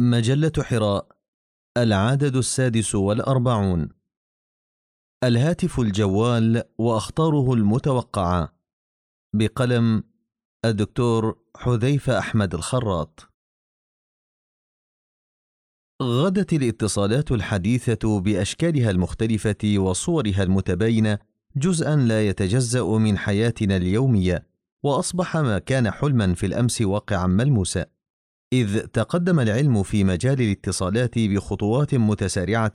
مجلة حراء العدد السادس والأربعون. الهاتف الجوال وأخطاره المتوقعة. بقلم الدكتور حذيفة أحمد الخراط. غدت الاتصالات الحديثة بأشكالها المختلفة وصورها المتباينة جزءا لا يتجزأ من حياتنا اليومية وأصبح ما كان حلما في الأمس واقعا ملموسا. إذ تقدم العلم في مجال الاتصالات بخطوات متسارعة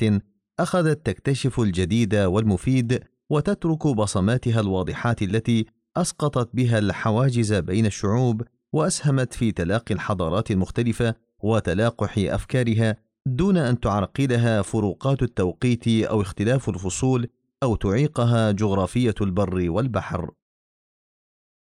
أخذت تكتشف الجديد والمفيد وتترك بصماتها الواضحات التي أسقطت بها الحواجز بين الشعوب وأسهمت في تلاقي الحضارات المختلفة وتلاقح أفكارها دون أن تعرقلها فروقات التوقيت أو اختلاف الفصول أو تعيقها جغرافية البر والبحر.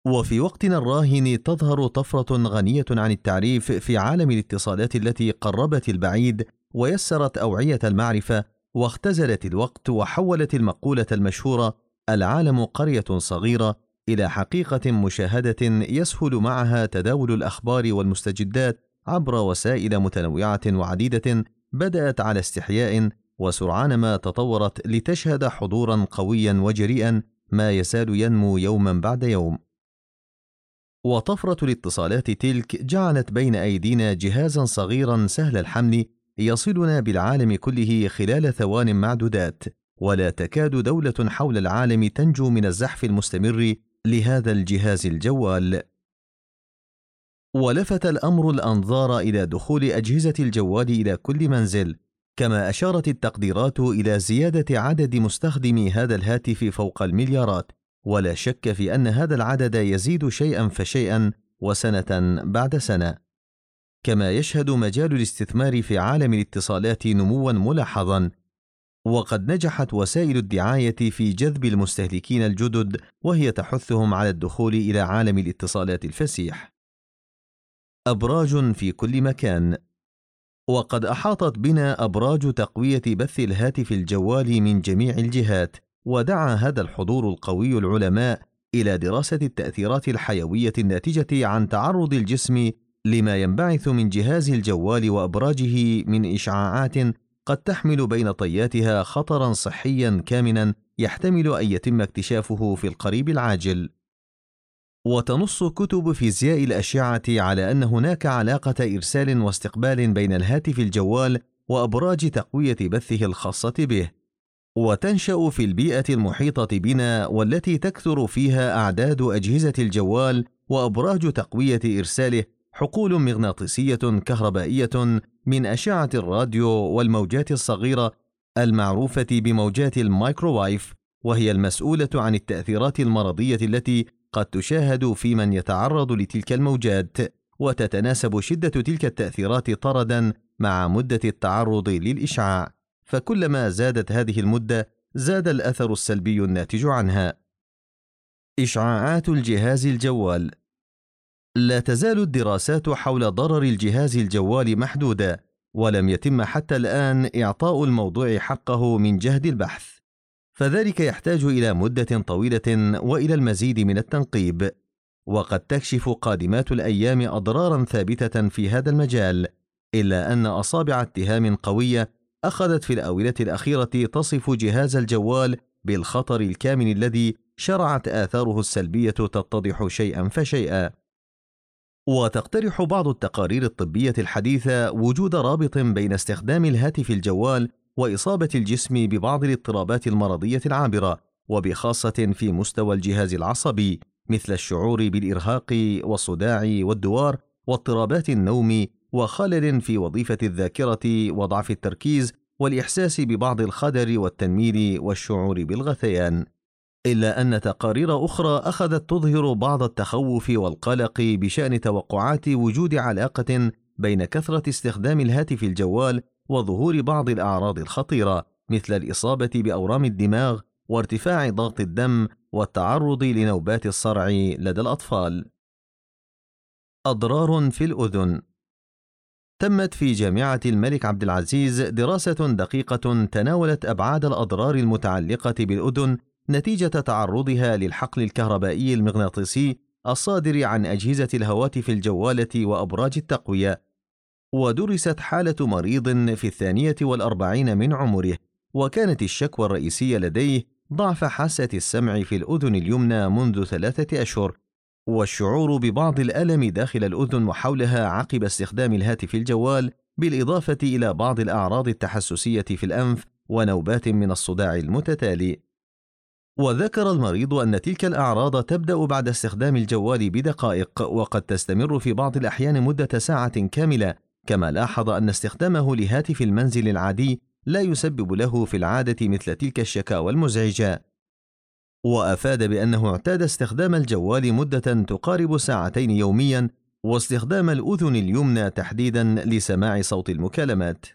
وفي وقتنا الراهن تظهر طفرة غنية عن التعريف في عالم الاتصالات التي قربت البعيد ويسرت أوعية المعرفة واختزلت الوقت وحولت المقولة المشهورة العالم قرية صغيرة إلى حقيقة مشاهدة يسهل معها تداول الأخبار والمستجدات عبر وسائل متنوعة وعديدة بدأت على استحياء وسرعان ما تطورت لتشهد حضورا قويا وجريئا ما يزال ينمو يوما بعد يوم. وطفرة الاتصالات تلك جعلت بين أيدينا جهازا صغيرا سهل الحمل يصلنا بالعالم كله خلال ثوان معدودات ولا تكاد دولة حول العالم تنجو من الزحف المستمر لهذا الجهاز الجوال. ولفت الأمر الأنظار إلى دخول أجهزة الجوال إلى كل منزل كما أشارت التقديرات إلى زيادة عدد مستخدمي هذا الهاتف فوق المليارات. ولا شك في أن هذا العدد يزيد شيئا فشيئا وسنة بعد سنة. كما يشهد مجال الاستثمار في عالم الاتصالات نموا ملاحظا وقد نجحت وسائل الدعاية في جذب المستهلكين الجدد وهي تحثهم على الدخول إلى عالم الاتصالات الفسيح. أبراج في كل مكان. وقد أحاطت بنا أبراج تقوية بث الهاتف الجوال من جميع الجهات. ودعا هذا الحضور القوي العلماء إلى دراسة التأثيرات الحيوية الناتجة عن تعرض الجسم لما ينبعث من جهاز الجوال وأبراجه من إشعاعات قد تحمل بين طياتها خطرا صحيا كامنا يحتمل أن يتم اكتشافه في القريب العاجل. وتنص كتب فيزياء الأشعة على أن هناك علاقة إرسال واستقبال بين الهاتف الجوال وأبراج تقوية بثه الخاصة به. وتنشأ في البيئة المحيطة بنا والتي تكثر فيها أعداد أجهزة الجوال وأبراج تقوية إرساله حقول مغناطيسية كهربائية من أشعة الراديو والموجات الصغيرة المعروفة بموجات الميكرووايف وهي المسؤولة عن التأثيرات المرضية التي قد تشاهد في من يتعرض لتلك الموجات وتتناسب شدة تلك التأثيرات طردا مع مدة التعرض للإشعاع. فكلما زادت هذه المدة زاد الأثر السلبي الناتج عنها. إشعاعات الجهاز الجوال. لا تزال الدراسات حول ضرر الجهاز الجوال محدودة ولم يتم حتى الآن إعطاء الموضوع حقه من جهد البحث. فذلك يحتاج إلى مدة طويلة وإلى المزيد من التنقيب. وقد تكشف قادمات الأيام أضرارا ثابتة في هذا المجال إلا أن أصابع اتهام قوية أخذت في الآونة الأخيرة تصف جهاز الجوال بالخطر الكامن الذي شرعت آثاره السلبية تتضح شيئا فشيئا. وتقترح بعض التقارير الطبية الحديثة وجود رابط بين استخدام الهاتف الجوال وإصابة الجسم ببعض الاضطرابات المرضية العابرة وبخاصة في مستوى الجهاز العصبي مثل الشعور بالإرهاق والصداع والدوار واضطرابات النوم وخلل في وظيفة الذاكرة وضعف التركيز والإحساس ببعض الخدر والتنميل والشعور بالغثيان إلا أن تقارير أخرى أخذت تظهر بعض التخوف والقلق بشأن توقعات وجود علاقة بين كثرة استخدام الهاتف الجوال وظهور بعض الأعراض الخطيرة مثل الإصابة بأورام الدماغ وارتفاع ضغط الدم والتعرض لنوبات الصرع لدى الأطفال. أضرار في الأذن تمت في جامعة الملك عبد العزيز دراسة دقيقة تناولت أبعاد الأضرار المتعلقة بالأذن نتيجة تعرضها للحقل الكهربائي المغناطيسي الصادر عن أجهزة الهواتف الجوالة وأبراج التقوية، ودرست حالة مريض في الثانية والأربعين من عمره وكانت الشكوى الرئيسية لديه ضعف حاسة السمع في الأذن اليمنى منذ ثلاثة أشهر. والشعور ببعض الألم داخل الأذن وحولها عقب استخدام الهاتف الجوال بالإضافة إلى بعض الأعراض التحسسية في الأنف ونوبات من الصداع المتتالي. وذكر المريض أن تلك الأعراض تبدأ بعد استخدام الجوال بدقائق وقد تستمر في بعض الأحيان مدة ساعة كاملة، كما لاحظ أن استخدامه لهاتف المنزل العادي لا يسبب له في العادة مثل تلك الشكاوى المزعجة. وأفاد بأنه اعتاد استخدام الجوال مدة تقارب ساعتين يوميا واستخدام الأذن اليمنى تحديدا لسماع صوت المكالمات.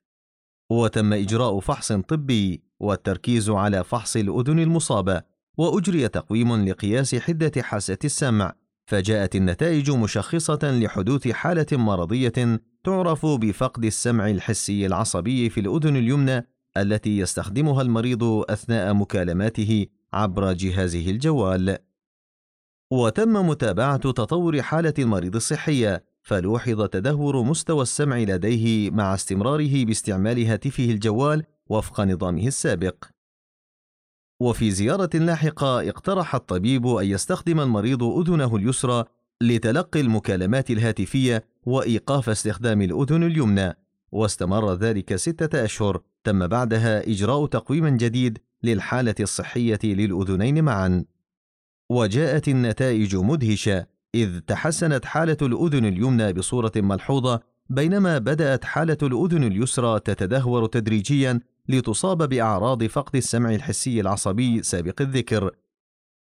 وتم إجراء فحص طبي والتركيز على فحص الأذن المصابة وأجري تقويم لقياس حدة حاسة السمع فجاءت النتائج مشخصة لحدوث حالة مرضية تعرف بفقد السمع الحسي العصبي في الأذن اليمنى التي يستخدمها المريض أثناء مكالماته عبر جهازه الجوال. وتم متابعة تطور حالة المريض الصحيه فلوحظ تدهور مستوى السمع لديه مع استمراره باستعمال هاتفه الجوال وفق نظامه السابق. وفي زيارة لاحقة اقترح الطبيب أن يستخدم المريض أذنه اليسرى لتلقي المكالمات الهاتفية وإيقاف استخدام الأذن اليمنى. واستمر ذلك ستة أشهر تم بعدها إجراء تقويم جديد للحالة الصحية للأذنين معا. وجاءت النتائج مدهشة إذ تحسنت حالة الأذن اليمنى بصورة ملحوظة بينما بدأت حالة الأذن اليسرى تتدهور تدريجيا لتصاب بأعراض فقد السمع الحسي العصبي سابق الذكر.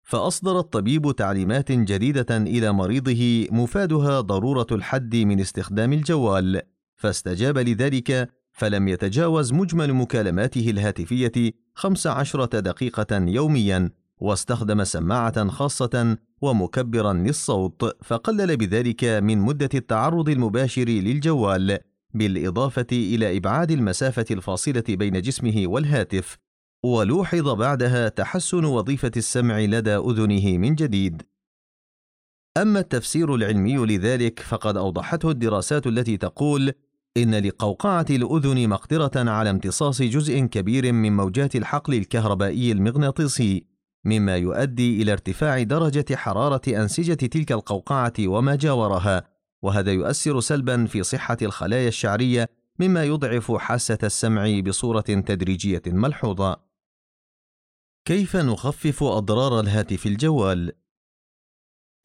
فأصدر الطبيب تعليمات جديدة إلى مريضه مفادها ضرورة الحد من استخدام الجوال. فاستجاب لذلك فلم يتجاوز مجمل مكالماته الهاتفية 15 دقيقة يوميا واستخدم سماعة خاصة ومكبرا للصوت فقلل بذلك من مدة التعرض المباشر للجوال بالإضافة إلى إبعاد المسافة الفاصلة بين جسمه والهاتف ولوحظ بعدها تحسن وظيفة السمع لدى أذنه من جديد. أما التفسير العلمي لذلك فقد أوضحته الدراسات التي تقول إن لقوقعة الأذن مقدرة على امتصاص جزء كبير من موجات الحقل الكهربائي المغناطيسي، مما يؤدي إلى ارتفاع درجة حرارة أنسجة تلك القوقعة وما جاورها، وهذا يؤثر سلبا في صحة الخلايا الشعرية، مما يضعف حاسة السمع بصورة تدريجية ملحوظة. كيف نخفف أضرار الهاتف الجوال؟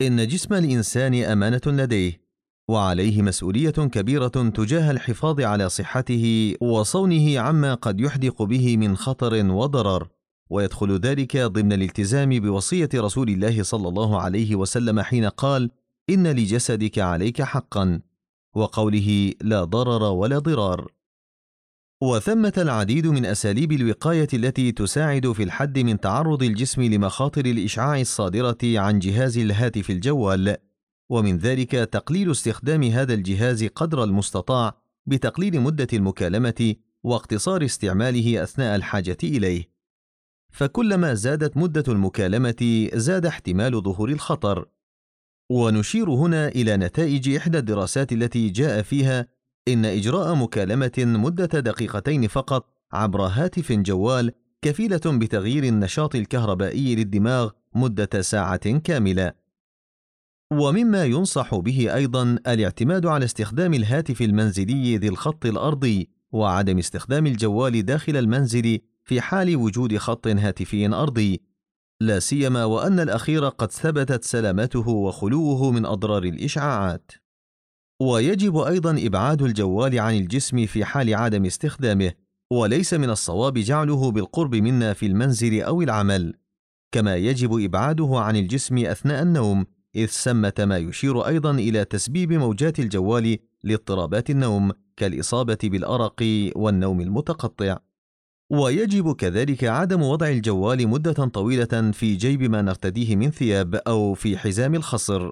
إن جسم الإنسان أمانة لديه، وعليه مسؤولية كبيرة تجاه الحفاظ على صحته وصونه عما قد يحدق به من خطر وضرر. ويدخل ذلك ضمن الالتزام بوصية رسول الله صلى الله عليه وسلم حين قال إن لجسدك عليك حقا وقوله لا ضرر ولا ضرار وثمة العديد من أساليب الوقاية التي تساعد في الحد من تعرض الجسم لمخاطر الإشعاع الصادرة عن جهاز الهاتف الجوال. ومن ذلك تقليل استخدام هذا الجهاز قدر المستطاع بتقليل مدة المكالمة واقتصار استعماله أثناء الحاجة إليه. فكلما زادت مدة المكالمة زاد احتمال ظهور الخطر. ونشير هنا إلى نتائج إحدى الدراسات التي جاء فيها إن إجراء مكالمة مدة دقيقتين فقط عبر هاتف جوال كفيلة بتغيير النشاط الكهربائي للدماغ مدة ساعة كاملة. ومما ينصح به أيضا الاعتماد على استخدام الهاتف المنزلي ذي الخط الأرضي وعدم استخدام الجوال داخل المنزل في حال وجود خط هاتفي أرضي. لا سيما وأن الأخير قد ثبتت سلامته وخلوه من أضرار الإشعاعات. ويجب أيضا إبعاد الجوال عن الجسم في حال عدم استخدامه وليس من الصواب جعله بالقرب منا في المنزل أو العمل. كما يجب إبعاده عن الجسم أثناء النوم إذ ثمة ما يشير أيضا إلى تسبيب موجات الجوال لاضطرابات النوم كالإصابة بالأرق والنوم المتقطع. ويجب كذلك عدم وضع الجوال مدة طويلة في جيب ما نرتديه من ثياب أو في حزام الخصر.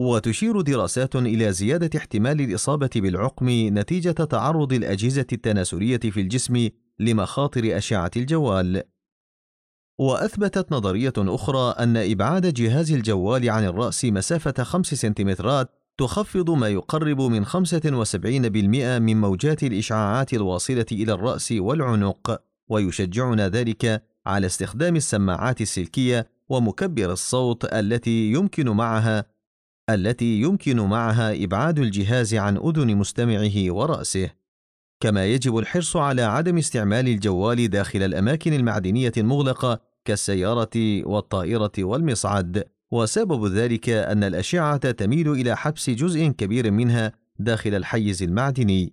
وتشير دراسات إلى زيادة احتمال الإصابة بالعقم نتيجة تعرض الأجهزة التناسلية في الجسم لمخاطر أشعة الجوال. وأثبتت نظرية أخرى أن إبعاد جهاز الجوال عن الرأس مسافة 5 سنتيمترات تخفض ما يقرب من 75% من موجات الإشعاعات الواصلة إلى الرأس والعنق، ويشجعنا ذلك على استخدام السماعات السلكية ومكبر الصوت التي يمكن معها التي يمكن معها إبعاد الجهاز عن أذن مستمعه ورأسه. كما يجب الحرص على عدم استعمال الجوال داخل الأماكن المعدنية المغلقة كالسيارة والطائرة والمصعد، وسبب ذلك أن الأشعة تميل إلى حبس جزء كبير منها داخل الحيز المعدني،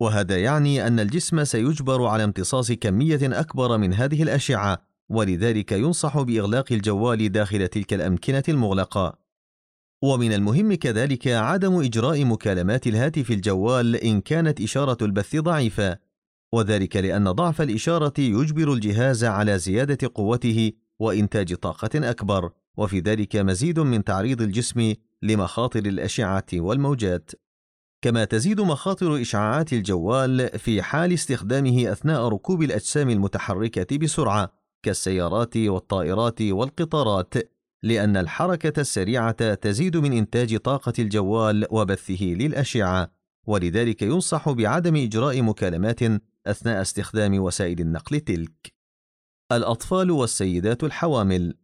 وهذا يعني أن الجسم سيجبر على امتصاص كمية أكبر من هذه الأشعة، ولذلك ينصح بإغلاق الجوال داخل تلك الأمكنة المغلقة. ومن المهم كذلك عدم إجراء مكالمات الهاتف الجوال إن كانت إشارة البث ضعيفة، وذلك لأن ضعف الإشارة يجبر الجهاز على زيادة قوته وإنتاج طاقة أكبر، وفي ذلك مزيد من تعريض الجسم لمخاطر الأشعة والموجات. كما تزيد مخاطر إشعاعات الجوال في حال استخدامه أثناء ركوب الأجسام المتحركة بسرعة كالسيارات والطائرات والقطارات، لأن الحركة السريعة تزيد من إنتاج طاقة الجوال وبثه للأشعة، ولذلك ينصح بعدم إجراء مكالمات أثناء استخدام وسائل النقل تلك. الأطفال والسيدات الحوامل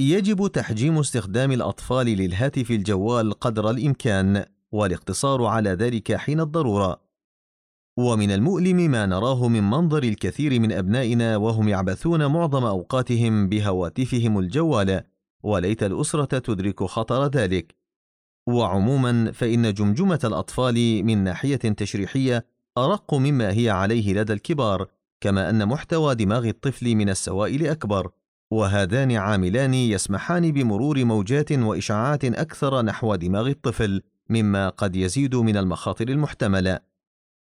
يجب تحجيم استخدام الأطفال للهاتف الجوال قدر الإمكان، والاقتصار على ذلك حين الضرورة. ومن المؤلم ما نراه من منظر الكثير من أبنائنا وهم يعبثون معظم أوقاتهم بهواتفهم الجوالة، وليت الأسرة تدرك خطر ذلك. وعموما فإن جمجمة الأطفال من ناحية تشريحية أرق مما هي عليه لدى الكبار، كما أن محتوى دماغ الطفل من السوائل أكبر، وهذان عاملان يسمحان بمرور موجات وإشعاعات أكثر نحو دماغ الطفل، مما قد يزيد من المخاطر المحتملة.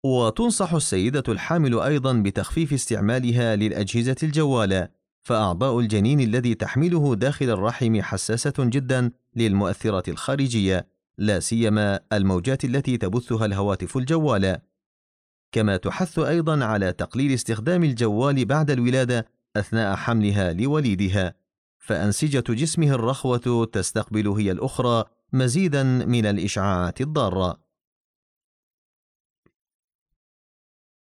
وتنصح السيدة الحامل أيضا بتخفيف استعمالها للأجهزة الجوالة، فأعضاء الجنين الذي تحمله داخل الرحم حساسة جدا للمؤثرات الخارجية، لا سيما الموجات التي تبثها الهواتف الجوالة. كما تحث أيضا على تقليل استخدام الجوال بعد الولادة أثناء حملها لوليدها، فأنسجة جسمه الرخوة تستقبل هي الأخرى مزيدا من الإشعاعات الضارة.